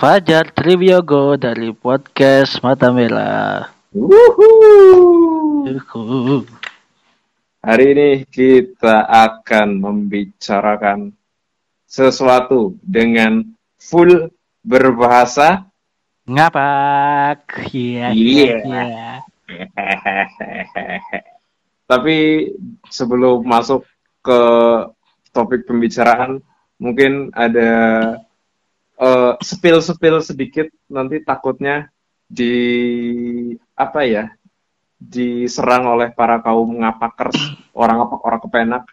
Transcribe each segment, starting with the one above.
Fajar Triwiyogo dari podcast Mata Merah. Hari ini kita akan membicarakan sesuatu dengan full berbahasa. Ngapak. Iya. Iya. iya. Tapi sebelum masuk ke topik pembicaraan, mungkin ada eh, spill-spill sedikit nanti takutnya di apa ya diserang oleh para kaum ngapakers orang ngapak orang kepenak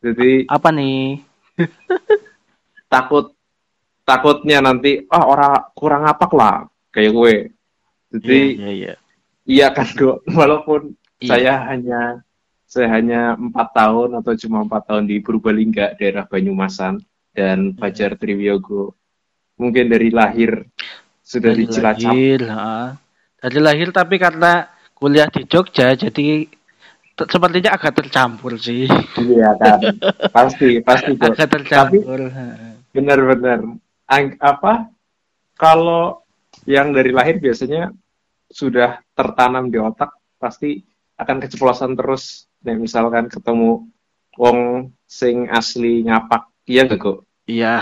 jadi Apa nih? takut takutnya nanti ah orang kurang ngapak lah kayak gue jadi Iya, iya, iya. iya kan gue walaupun Iya. saya hanya saya hanya empat tahun atau cuma empat tahun di Purbalingga daerah Banyumasan dan Fajar Triwiyogo mungkin dari lahir sudah Dari di Cilacap lahir, ha. Dari lahir tapi karena kuliah di Jogja jadi sepertinya agak tercampur sih. iya kan pasti pasti kok agak tercampur. benar-benar apa kalau yang dari lahir biasanya sudah tertanam di otak pasti akan keceplosan terus nih misalkan ketemu wong sing asli ngapak iya gak kok Iya.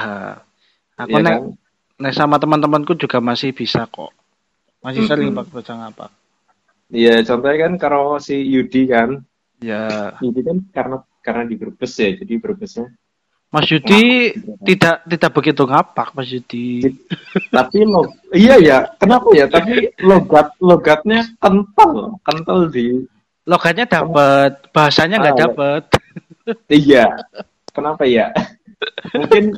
Aku Iya nek kan? Nek sama teman-temanku juga masih bisa kok. Masih sering Mm-mm. pak baca ngapak. Iya, contohnya kan kalau si Yudi kan, Ya. Yudi kan karena karena di Brebes ya, jadi Brebesnya. Mas Yudi Ngapak. tidak tidak begitu ngapak Mas Yudi. Tapi lo, iya ya, kenapa ya? Tapi logat logatnya kental, kental di, Logatnya dapat, bahasanya nggak Ah, dapat. iya. Kenapa ya? Mungkin,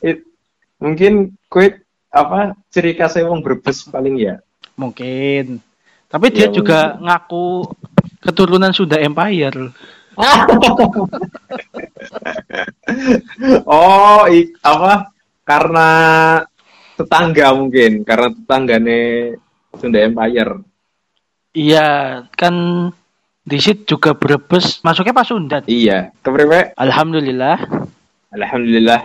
it- mungkin kue apa ciri khasnya wong Brebes paling ya. Mungkin. Tapi dia Ya, juga ngaku keturunan Sunda Empire. Oh, i- apa? Karena tetangga mungkin, karena tetanggane Sunda Empire. Iya, kan di situ juga Brebes masuknya pas Sunda. Iya, kepriwe? Alhamdulillah, Alhamdulillah,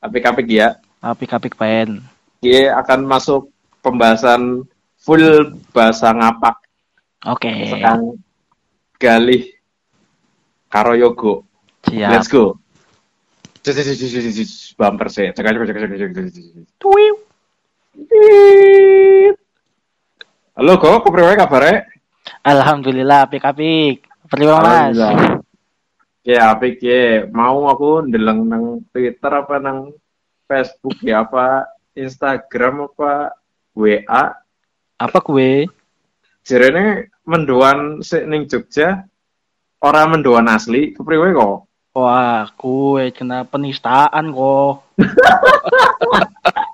apik-apik ya. Apik-apik pen. Dia akan masuk pembahasan full bahasa ngapak. Oke, Sekarang galih karo yogo. siap. Let's go. Bumper sih. Cek, cek. Halo, kok kepriwe kabare? Alhamdulillah, apik-apik. Terima mas. Alhamdulillah. Ya, apik ya. Mau aku ndeleng nang Twitter apa nang Facebook ya apa Instagram apa WA Apa kue? Jirene mendoan sik ning Jogja ora mendoan asli kepriwe kok? Wah, kue kena penistaan kok.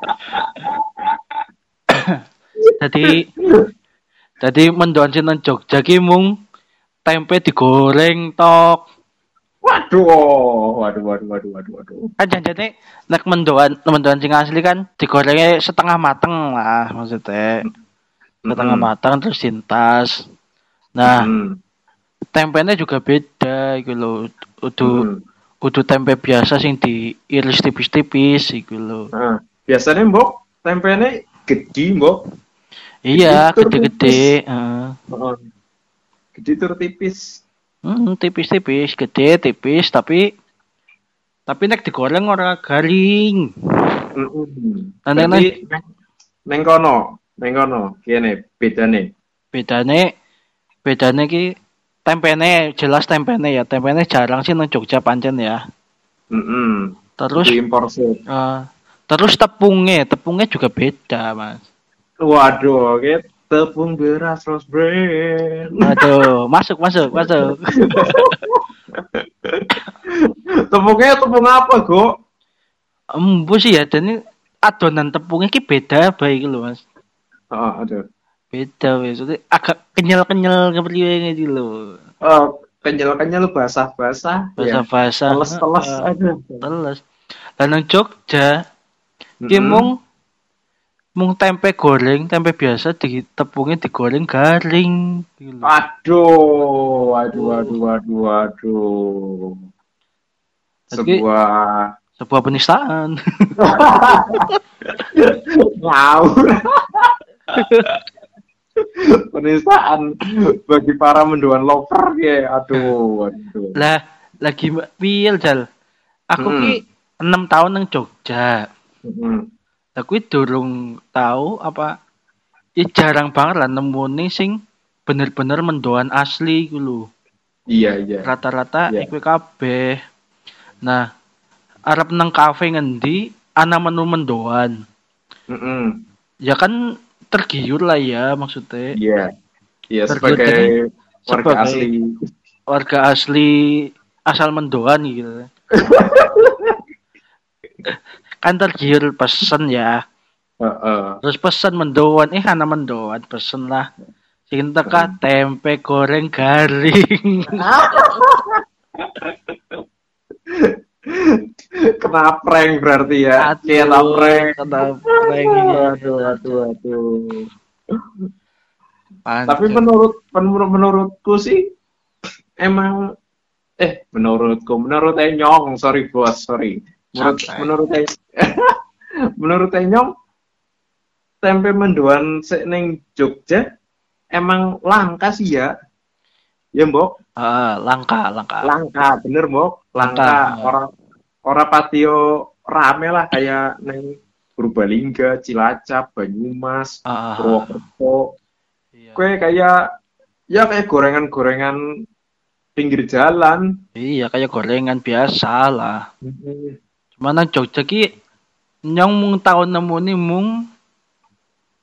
Jadi jadi mendoan sinten Jogja ki mung tempe digoreng tok. Waduh, waduh, waduh, waduh, waduh, waduh. Kan janjane nek mendoan mendoan sing asli kan digorengnya setengah mateng lah maksudnya. Setengah Mm-mm. matang terus sintas. Nah, Mm. tempenya juga beda gitu loh. Udu Mm. udu tempe biasa sing diiris tipis-tipis gitu loh. Nah, biasanya mbok tempene gede mbok. Iya, gede-gede. heeh. Heeh. Gede tur tipis. Hmm, tipis-tipis, gede, tipis, tapi tapi nek digoreng ora garing. Nah, neng- Berarti neng neng kono, neng kono, kene bedane. Bedane bedane ki tempene jelas tempene ya. Tempene jarang sih nang Jogja pancen ya. Mm-mm. Terus Diimpor sih. eh, terus tepungnya, tepungnya juga beda, Mas. Waduh, oke. Tepung beras rose brand. Aduh, masuk, masuk, masuk. Tepungnya tepung apa, Go? Embu sih ya, dan ini adonan tepungnya ki beda baik lho, Mas. Oh, aduh. Beda wes, agak kenyal-kenyal kepriwe gitu loh. Oh, kenyal-kenyal basah-basah. ya. Basah-basah. Teles-teles. Heeh, Aduh. Teles. Dan nang Jogja, ki Mm-mm. mung mung tempe goreng, tempe biasa di tepungnya digoreng garing. Aduh, waduh, waduh, waduh. Jadi- Sebuah Sebuah penistaan. Ngawur. Penistaan bagi para mendoan lover ya. Aduh, aduh. Lah lagi piye Jal? Aku Hmm. ki 6 tahun nang Jogja. Mm-mm. Ki durung tahu apa ya jarang banget lah nemune sing bener-bener mendoan asli lho. Iya, iya. Rata-rata Iya. iku kabeh. Nah, arep nang kafe ngendi ana menu mendoan. Mm-mm. Ya kan tergiur lah ya maksudnya. Iya. Iya, Tergiur sebagai jadi warga sebagai- asli. Warga asli asal mendoan gitu. kan tergiur pesen ya. Heeh. Terus pesen mendoan, eh ana mendoan pesen lah. Sing teka tempe goreng garing. Kena prank berarti ya. Aduh, Kena prank. kena prank ini. Aduh, aduh, aduh. Pancet. Tapi menurut menurut menurutku sih emang eh menurutku menurut Enyong sorry bos sorry menurut Santai. menurut En- menurut Enyong tempe mendoan sik ning Jogja emang langka sih ya ya mbok Ah, langka, langka. langka bener mbok langka Langka. orang orang patio rame lah kayak neng Purbalingga, Cilacap, Banyumas. Purwokerto, Iya. kue kayak ya kayak gorengan-gorengan pinggir jalan. Iya, kayak gorengan biasa lah. Nang Jogja ki nyong mung tahun nemu nih mung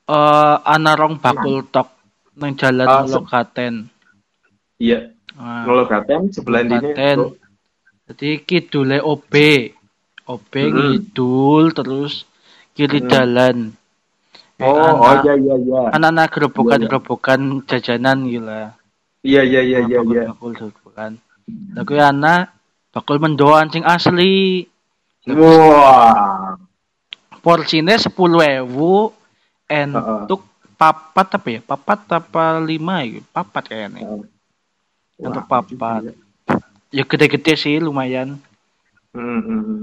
eh ana rong bakul tok nang jalan Ah, se- Lokaten. Iya, Ah, kalau Gaten sebelah. Lokaten. Jadi kidule OB. OB Hmm. ngidul terus kiri Hmm. jalan. Eh, Oh, oh anak- iya iya iya. Anak-anak Iya, iya. gerobokan jajanan gila. Iya iya iya iya iya. Bakul gerobokan. Lah kuwi anak bakul mendoan sing asli. Wah. Porsine 10.000 Heeh. entuk papat apa ya? Papat apa lima ya? Papat kayaknya. Untuk Wah, papat. Ya gede-gede sih lumayan. Hmm, hmm.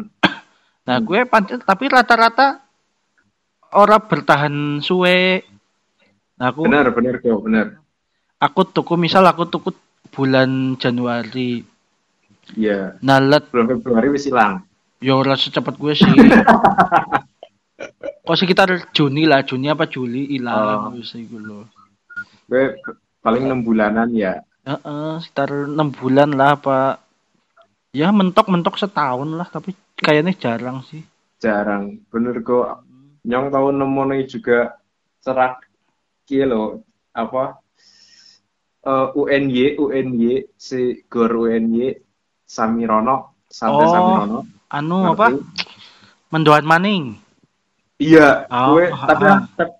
Nah, gue pancet tapi rata-rata ora bertahan suwe. Nah, aku Benar benar kok benar. aku tuku misal aku tuku bulan Januari. Iya. Nalet Bulan Februari wis hilang. Ya ora secepat gue sih. Kok sekitar Juni lah, Juni apa Juli hilang Oh. wis iku lho. Gue paling enam bulanan ya. Heeh, sekitar enam bulan lah apa. Ya mentok-mentok setahun lah, tapi kayaknya jarang sih. Jarang. Bener kok. Nyong tahu nemu nih juga serak kilo apa Eh, UNY UNY si gor UNY Samirono Santai Oh. Samirono Anu Ngerti? apa? Mendoan maning. iya Oh, gue ah, tapi ah. tap-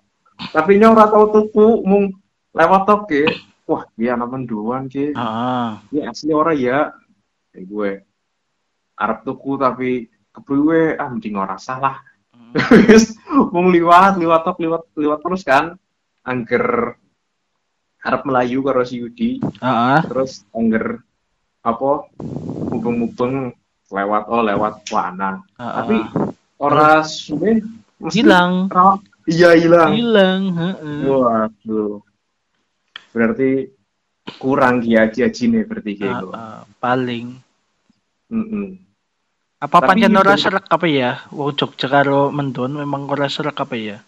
tapi nyong ora tau tuku mung lewat tok ke wah dia anak menduan ke Heeh. ini asli ora ya eh, gue arep tuku tapi kepriwe ah mending ora salah Wis mung liwat liwat tok liwat liwat terus kan angger arep melayu karo si Yudi Heeh. terus angger apa mubeng-mubeng lewat oh lewat wana heeh. tapi ora suwe mesti hilang. iya hilang Hilang, heeh. waduh berarti kurang kiaji nih berarti kayak gitu Heeh, paling Mm-mm. apa Tapi pancen ora serak apa ya? Wong Jogja karo Mendon memang ora serak apa ya?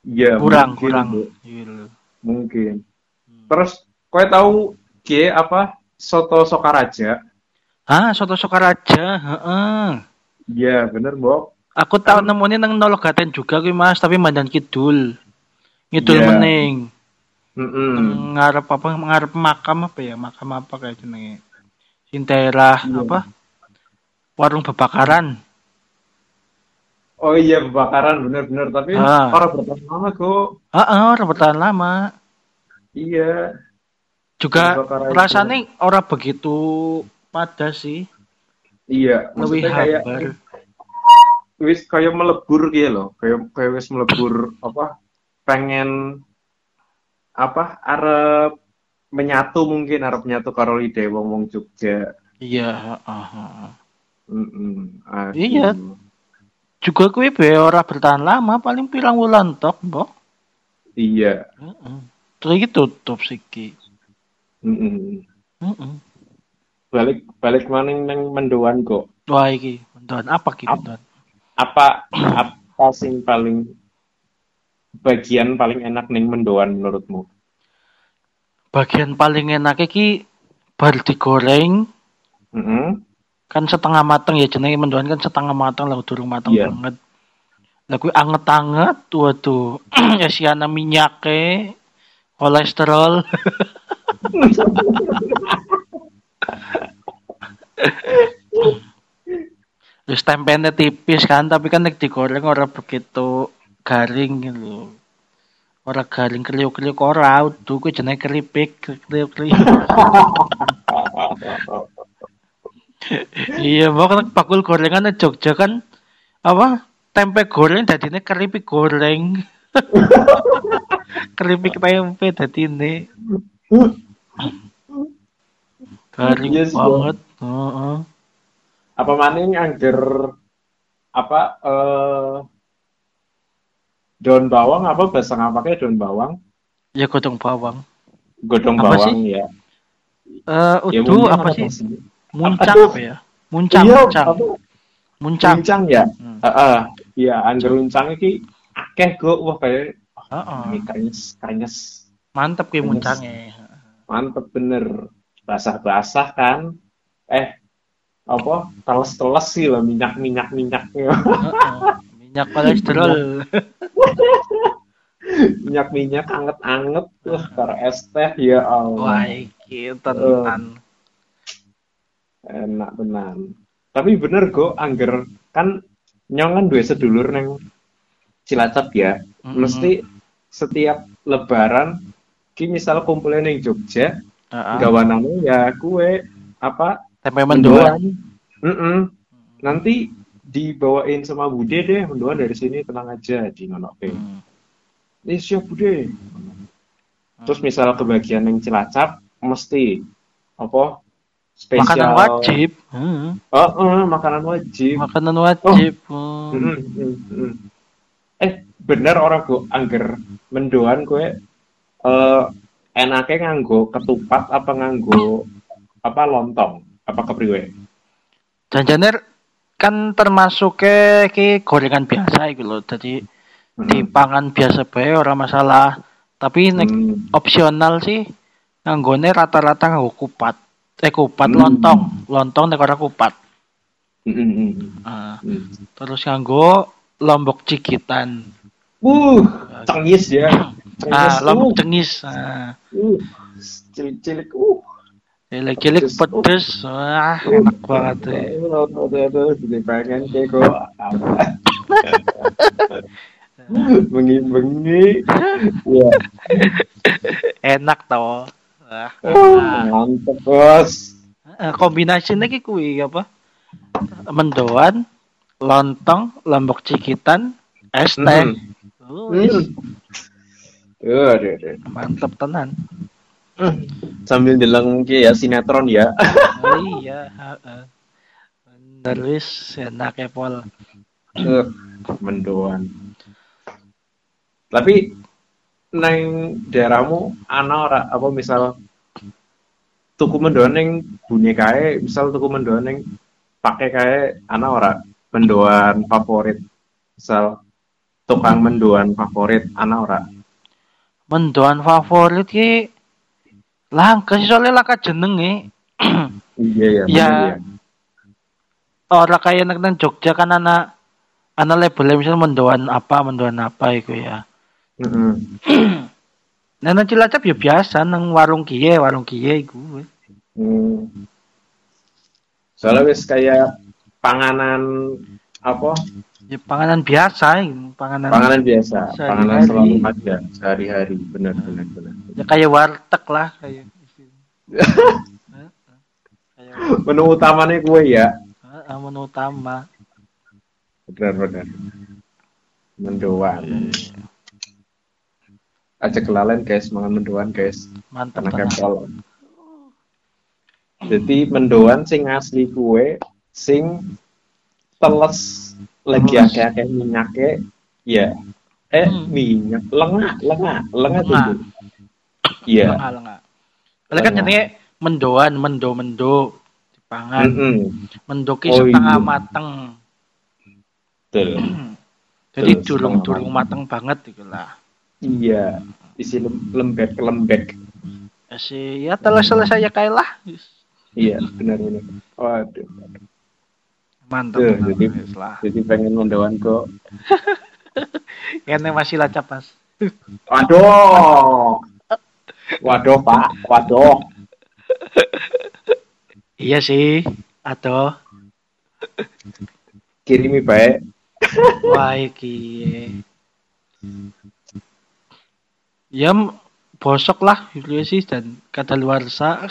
Iya, kurang, mungkin, kurang. Bu. Iya mungkin terus kowe tahu G apa soto Sokaraja Ah, soto Sokaraja, heeh. iya bener Mbok Aku tau nemuin nang Nologaten juga kuwi Mas, tapi Mandan Kidul. Ngidul Iya. mening. Mm-mm. Ngarep apa ngarep makam apa ya? Makam apa kayak jenenge? Sing daerah Iya. apa? Warung bebakaran. oh iya kebakaran bener-bener tapi Ah. orang bertahan lama kok Heeh, ora bertahan lama. iya Juga Bebakaran itu. rasanya ora begitu padas sih. iya Lebih maksudnya kayak wis kayak melebur gitu loh kayak kayak wis melebur apa pengen apa arep menyatu mungkin arep menyatu karo ide wong wong Jogja Iya. Mm-mm. Aduh. Iya. juga kue be ora bertahan lama paling pirang wulan tok mbok Iya. Heeh. terus iki tutup siki Mm-mm. Heeh. Balik balik maning nang mendoan kok. wah iki mendoan apa ki mendoan Apa apa sing paling bagian paling enak ning mendoan menurutmu? bagian paling enak iki bar digoreng Mm-mm. kan setengah mateng ya jenenge mendoan kan setengah mateng lah durung mateng Iya. banget lah kuwi anget-anget waduh isiana minyake kolesterol Terus tempenya tipis kan, tapi kan nek digoreng ora begitu garing gitu. Ora garing kriuk-kriuk ora, udah kuwi jenenge keripik, kriuk-kriuk. iya, mau kan bakul gorengan Jogja kan apa? Tempe goreng dadine keripik goreng. keripik tempe dadine. Garing Yes, banget. Heeh. apa maning angger apa eh daun bawang apa bahasa ngapake daun bawang? Ya godong bawang. Godong Apa bawang ya. Eh, Ya, udu mungkin apa sih? sih? Muncang Apa apa ya? Muncang, Iya, muncang. apa? Muncang. Uncang ya. Hmm. Heeh. Iya, angger uncang iki akeh go wah kayak Heeh. ini krenyes krenyes. Mantep Terus. muncangnya. Mantep bener. Basah-basah kan. Eh apa teles-teles sih lah minyak-minyak minyaknya. Heeh. Minyak kolesterol. minyak-minyak anget-anget tuh karo es teh ya Wah, Allah. iki tenan. Enak tenan. Tapi bener go angger kan nyong kan duwe sedulur neng Cilacap ya. Mm-mm. Mesti setiap lebaran ki misal kumpulnya neng Jogja, Heeh. gawanane ya kue apa Tempe mendoan. Mm-mm. Nanti dibawain sama Bude deh mendoan dari sini tenang aja di ngonoke. Hmm. Ini siap Bude. Terus misal kebagian yang Cilacap mesti apa spesial Makanan wajib. Heeh. Oh, oh, makanan wajib. Makanan wajib. Hmm. Mm, mm, mm. Eh, bener orang gue angger mendoan gue eh enaknya nganggo ketupat apa nganggo apa lontong apa kepriwe? Janjane kan termasuk ke ki gorengan biasa iku lho. Jadi Mm, dipangan biasa bae ora masalah. Tapi nek mm, opsional sih nganggone rata-rata nganggo kupat. Eh kupat Hmm. lontong, lontong nek ora kupat. mm, mm, mm, Ah, mm. terus nganggo lombok cikitan. Uh, cengis ya. Ah, lombok uh, cengis. Ah, uh, cilik-cilik. Uh. cilik-cilik Pedes. pedes. Wah, enak banget aduh, aduh, jadi pengen kayak kok? Bengi-bengi. Ya. Enak toh. Wah, Ah, mantep, Bos. Eh, kombinasinya ki kuwi apa? Mendoan, lontong, lombok cikitan, es teh. Oh, wis, Hmm. Mantep tenan. Sambil deleng ki ya sinetron ya. Oh, iya, heeh. Bener wis enak ya pol. Mendoan. Tapi neng daerahmu ana ora apa misal tuku mendoan neng bonekae, misal tuku mendoan neng pakai kae ana ora mendoan favorit. Misal tukang mendoan favorit ana ora? Mendoan favorit ki langka sih soalnya langka jenenge. Iya ya. Ya. bener ya. Ora kaya nek nang Jogja kan ana ana labelnya misal mendoan apa, mendoan apa iku ya. Heeh. Nah, nang Cilacap ya biasa nang warung kiye, warung kiye iku. wis. Hmm. Soalnya wis kayak panganan apa? Ya panganan biasa, panganan, Panganan biasa, Sehari-hari. panganan selalu ada sehari-hari, benar benar benar. ya kayak warteg lah kayak. Menu utamanya gue ya, menu utama. benar benar. Mendoan. Aja kelalen guys, mangan mendoan guys. Mantap kepol. Jadi mendoan sing asli kue, sing teles lagi akeh-akeh minyaknya ya eh Hmm. minyak lengah lengah lengah tuh Lengah. Iya Lengah, lengah. Kalau kan Lengah. jenenge mendoan, mendo, mendo dipangan. Mm-mm. Mendo ki Oh, setengah iya. mateng. Betul. Jadi durung durung mateng banget gitu lah. iya isi lem- lembek lembek Ya sih, ya telah selesai ya kayak lah. iya benar benar waduh Mantap. Tuh, mantap. jadi- lah. jadi pengen mendoan kok Kene masih lah capas. waduh waduh pak waduh Iya sih. Atau kirimi baik wah iki. Ya bosok lah sih dan kata luar sa.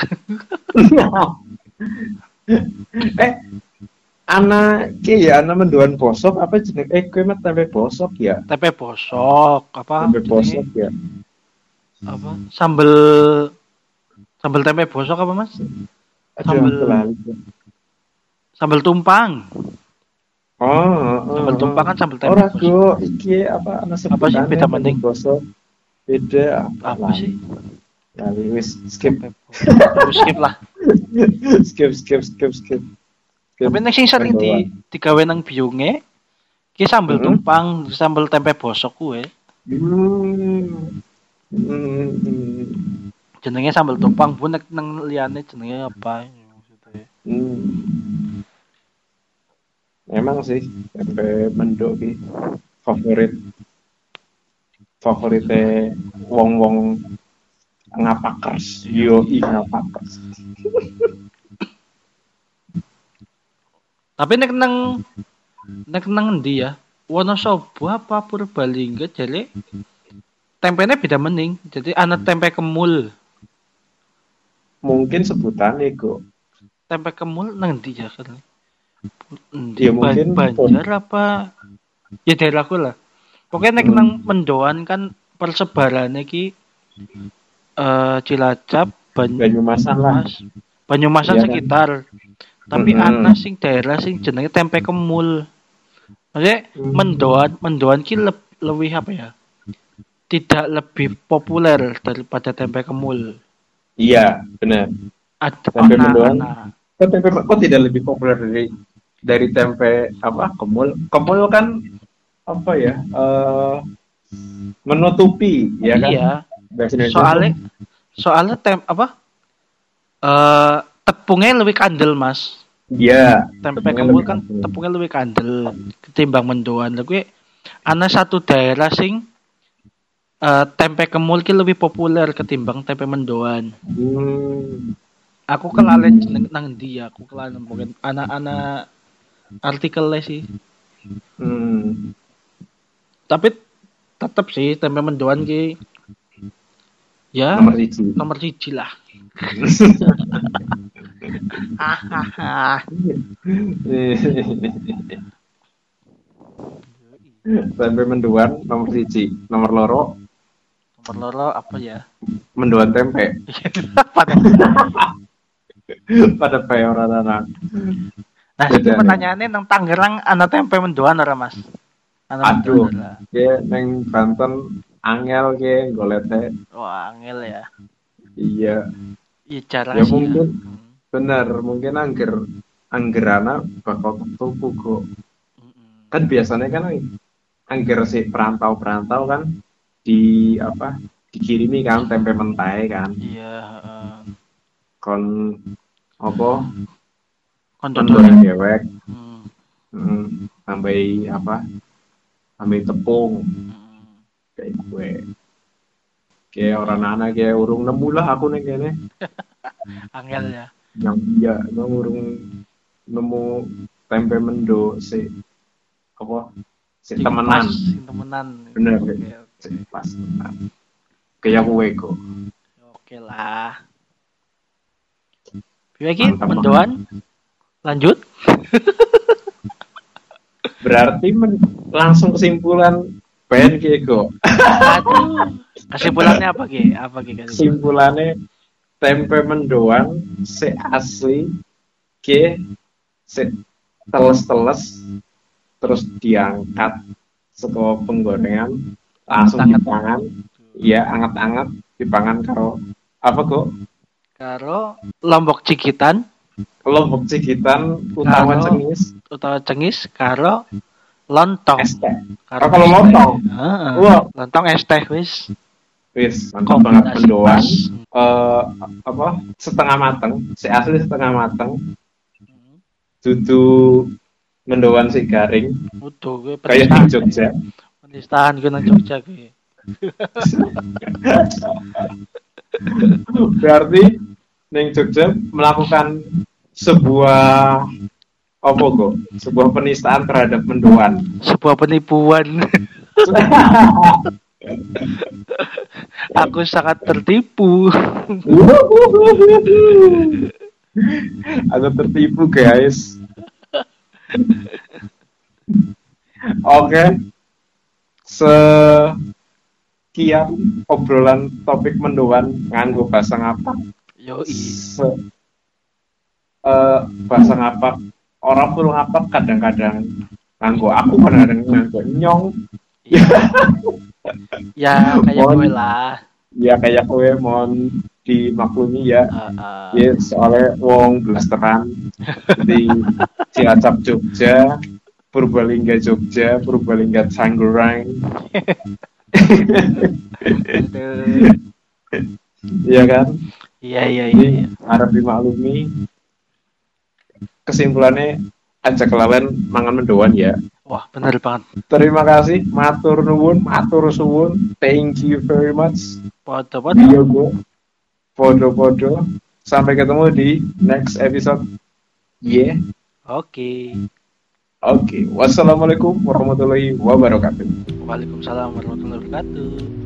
eh ana ke ya ana mendoan bosok apa jeneng eh kue mah tempe bosok ya Tempe bosok apa? tempe bosok ya Apa? Sambel sambel tempe bosok apa Mas? Sambel- lali. Sambel tumpang. oh, oh, Sambel oh. tumpang kan sambel tempe ora bosok. iki apa ana Apa sih beda tempe mending? bosok beda Apa lali. sih? lali wis skip skip lah. skip skip skip skip Tapi nek sing sering di digawe nang biunge ki sambel Mhm. tumpang, sambel tempe bosok kuwe. Hmm. Hmm. hmm. Jenenge sambel tumpang, bu nek nang liyane jenenge apa maksudnya. Hmm. Emang sih tempe mendok ki favorit favorite wong-wong ngapakers yo i ngapakers Tapi nek nang nek nang endi ya? Wonosobo apa Purbalingga jale tempenya beda mening. Jadi ana tempe kemul. mungkin sebutannya kok Tempe kemul nang endi ya kan? Endi Ya, mungkin Ban- Banjar apa? Ya daerahku lah. Pokoknya nek Hmm. nang mendoan kan persebarannya ki eh Cilacap, Ban- Banyumasan lah Mas, Banyumasan Iya kan? Tapi Mm-mm. ana sing daerah sing jenenge tempe kemul. Maksudnya Hmm. mendoan mendoan ki leb- lebih apa ya? Tidak lebih populer daripada tempe kemul. iya benar Ada Tempe ana- mendoan? ana. kok tempe kok tidak lebih populer dari dari tempe apa kemul kemul kan apa ya eh menutupi ya kan Iya. Indonesia Soalnya soalnya tem apa? Eh tepungnya lebih kandel, Mas. iya Tempe Tepungnya kemul lebih kan kandel. tepungnya lebih kandel ketimbang mendoan. Kuwi ana satu daerah sing eh tempe kemul ki lebih populer ketimbang tempe mendoan. Hmm. Aku kelalen jeneng nang ndi ya? Aku kelalen mungkin anak-anak artikelnya sih. Hmm. Tapi tetep sih tempe mendoan ki ya Nomor siji. nomor siji lah. Hahaha. tempe mendoan nomor siji. Nomor loro nomor loro apa ya? mendoan tempe. Pada Pada payoran anak. Nah, itu ya. pertanyaannya nang Tangerang ana tempe mendoan ora, Mas? Ana Aduh. Ya neng Banten angel ke golete. Wah, angel ya. Iya, Iya jarang Ya, sih. mungkin. Hmm. bener. Mungkin angger anggerana bakal ketuku kok. Mm-mm. Kan biasanya kan angger si perantau-perantau kan di apa dikirimi kan tempe mentai kan Iya, kon apa Konco mendoan dewek Hmm. hmm, apa tambahi tepung hmm. kayak gue kayak orang anak kayak urung nemu lah aku nih kayaknya Angel ya. Yang iya nggak urung nemu tempe mendo si apa si temenan sing temenan. Bener, Oke, Dek. oke. si pas temenan kayak gue kok Oke lah. Lagi mendoan. Lanjut. berarti men- langsung kesimpulan pengen kayak Aduh. Kesimpulannya apa Ki? Apa Ki kesimpulan? kesimpulannya tempe mendoan se asli ke se teles-teles terus diangkat setelah penggorengan langsung Anget-anget. dipangan iya anget-anget dipangan karo apa kok Karo lombok cikitan lombok cikitan Karo- cengis utawa cengis karo lontong. es teh Karo kalau lontong? Heeh. Wah. Lontong es teh wis. Wis mantap banget Kombinasi mendoan. pas. eh apa setengah mateng. Si asli setengah mateng. Dudu mendoan si garing. Gue kayak di Jogja. Penistaan gue nang Jogja gue. berarti neng Jogja melakukan sebuah apa kok sebuah penistaan terhadap mendoan. Sebuah penipuan. Aku sangat tertipu. Aku tertipu guys. Oke. Sekian obrolan topik mendoan nganggo bahasa ngapa. Yo Se eh, bahasa ngapa orang perlu ngapa kadang-kadang nganggo aku kadang-kadang nganggo nyong Ya kayak Mohon- gue lah. ya kayak kowe mohon dimaklumi ya Heeh. Ya, soalnya wong blasteran di Cilacap Jogja, Purbalingga Jogja, Purbalingga Tangerang, Aduh. iya kan? Iya iya iya. Iya. harap dimaklumi. Kesimpulannya aja kelawan mangan mendoan ya. Wah bener banget. Terima kasih, matur nuwun, matur suwun, thank you very much. Foto. Iya gue, podo-podo. Sampai ketemu di next episode. Yeah. Oke. Oke, wassalamualaikum warahmatullahi wabarakatuh. Waalaikumsalam warahmatullahi wabarakatuh.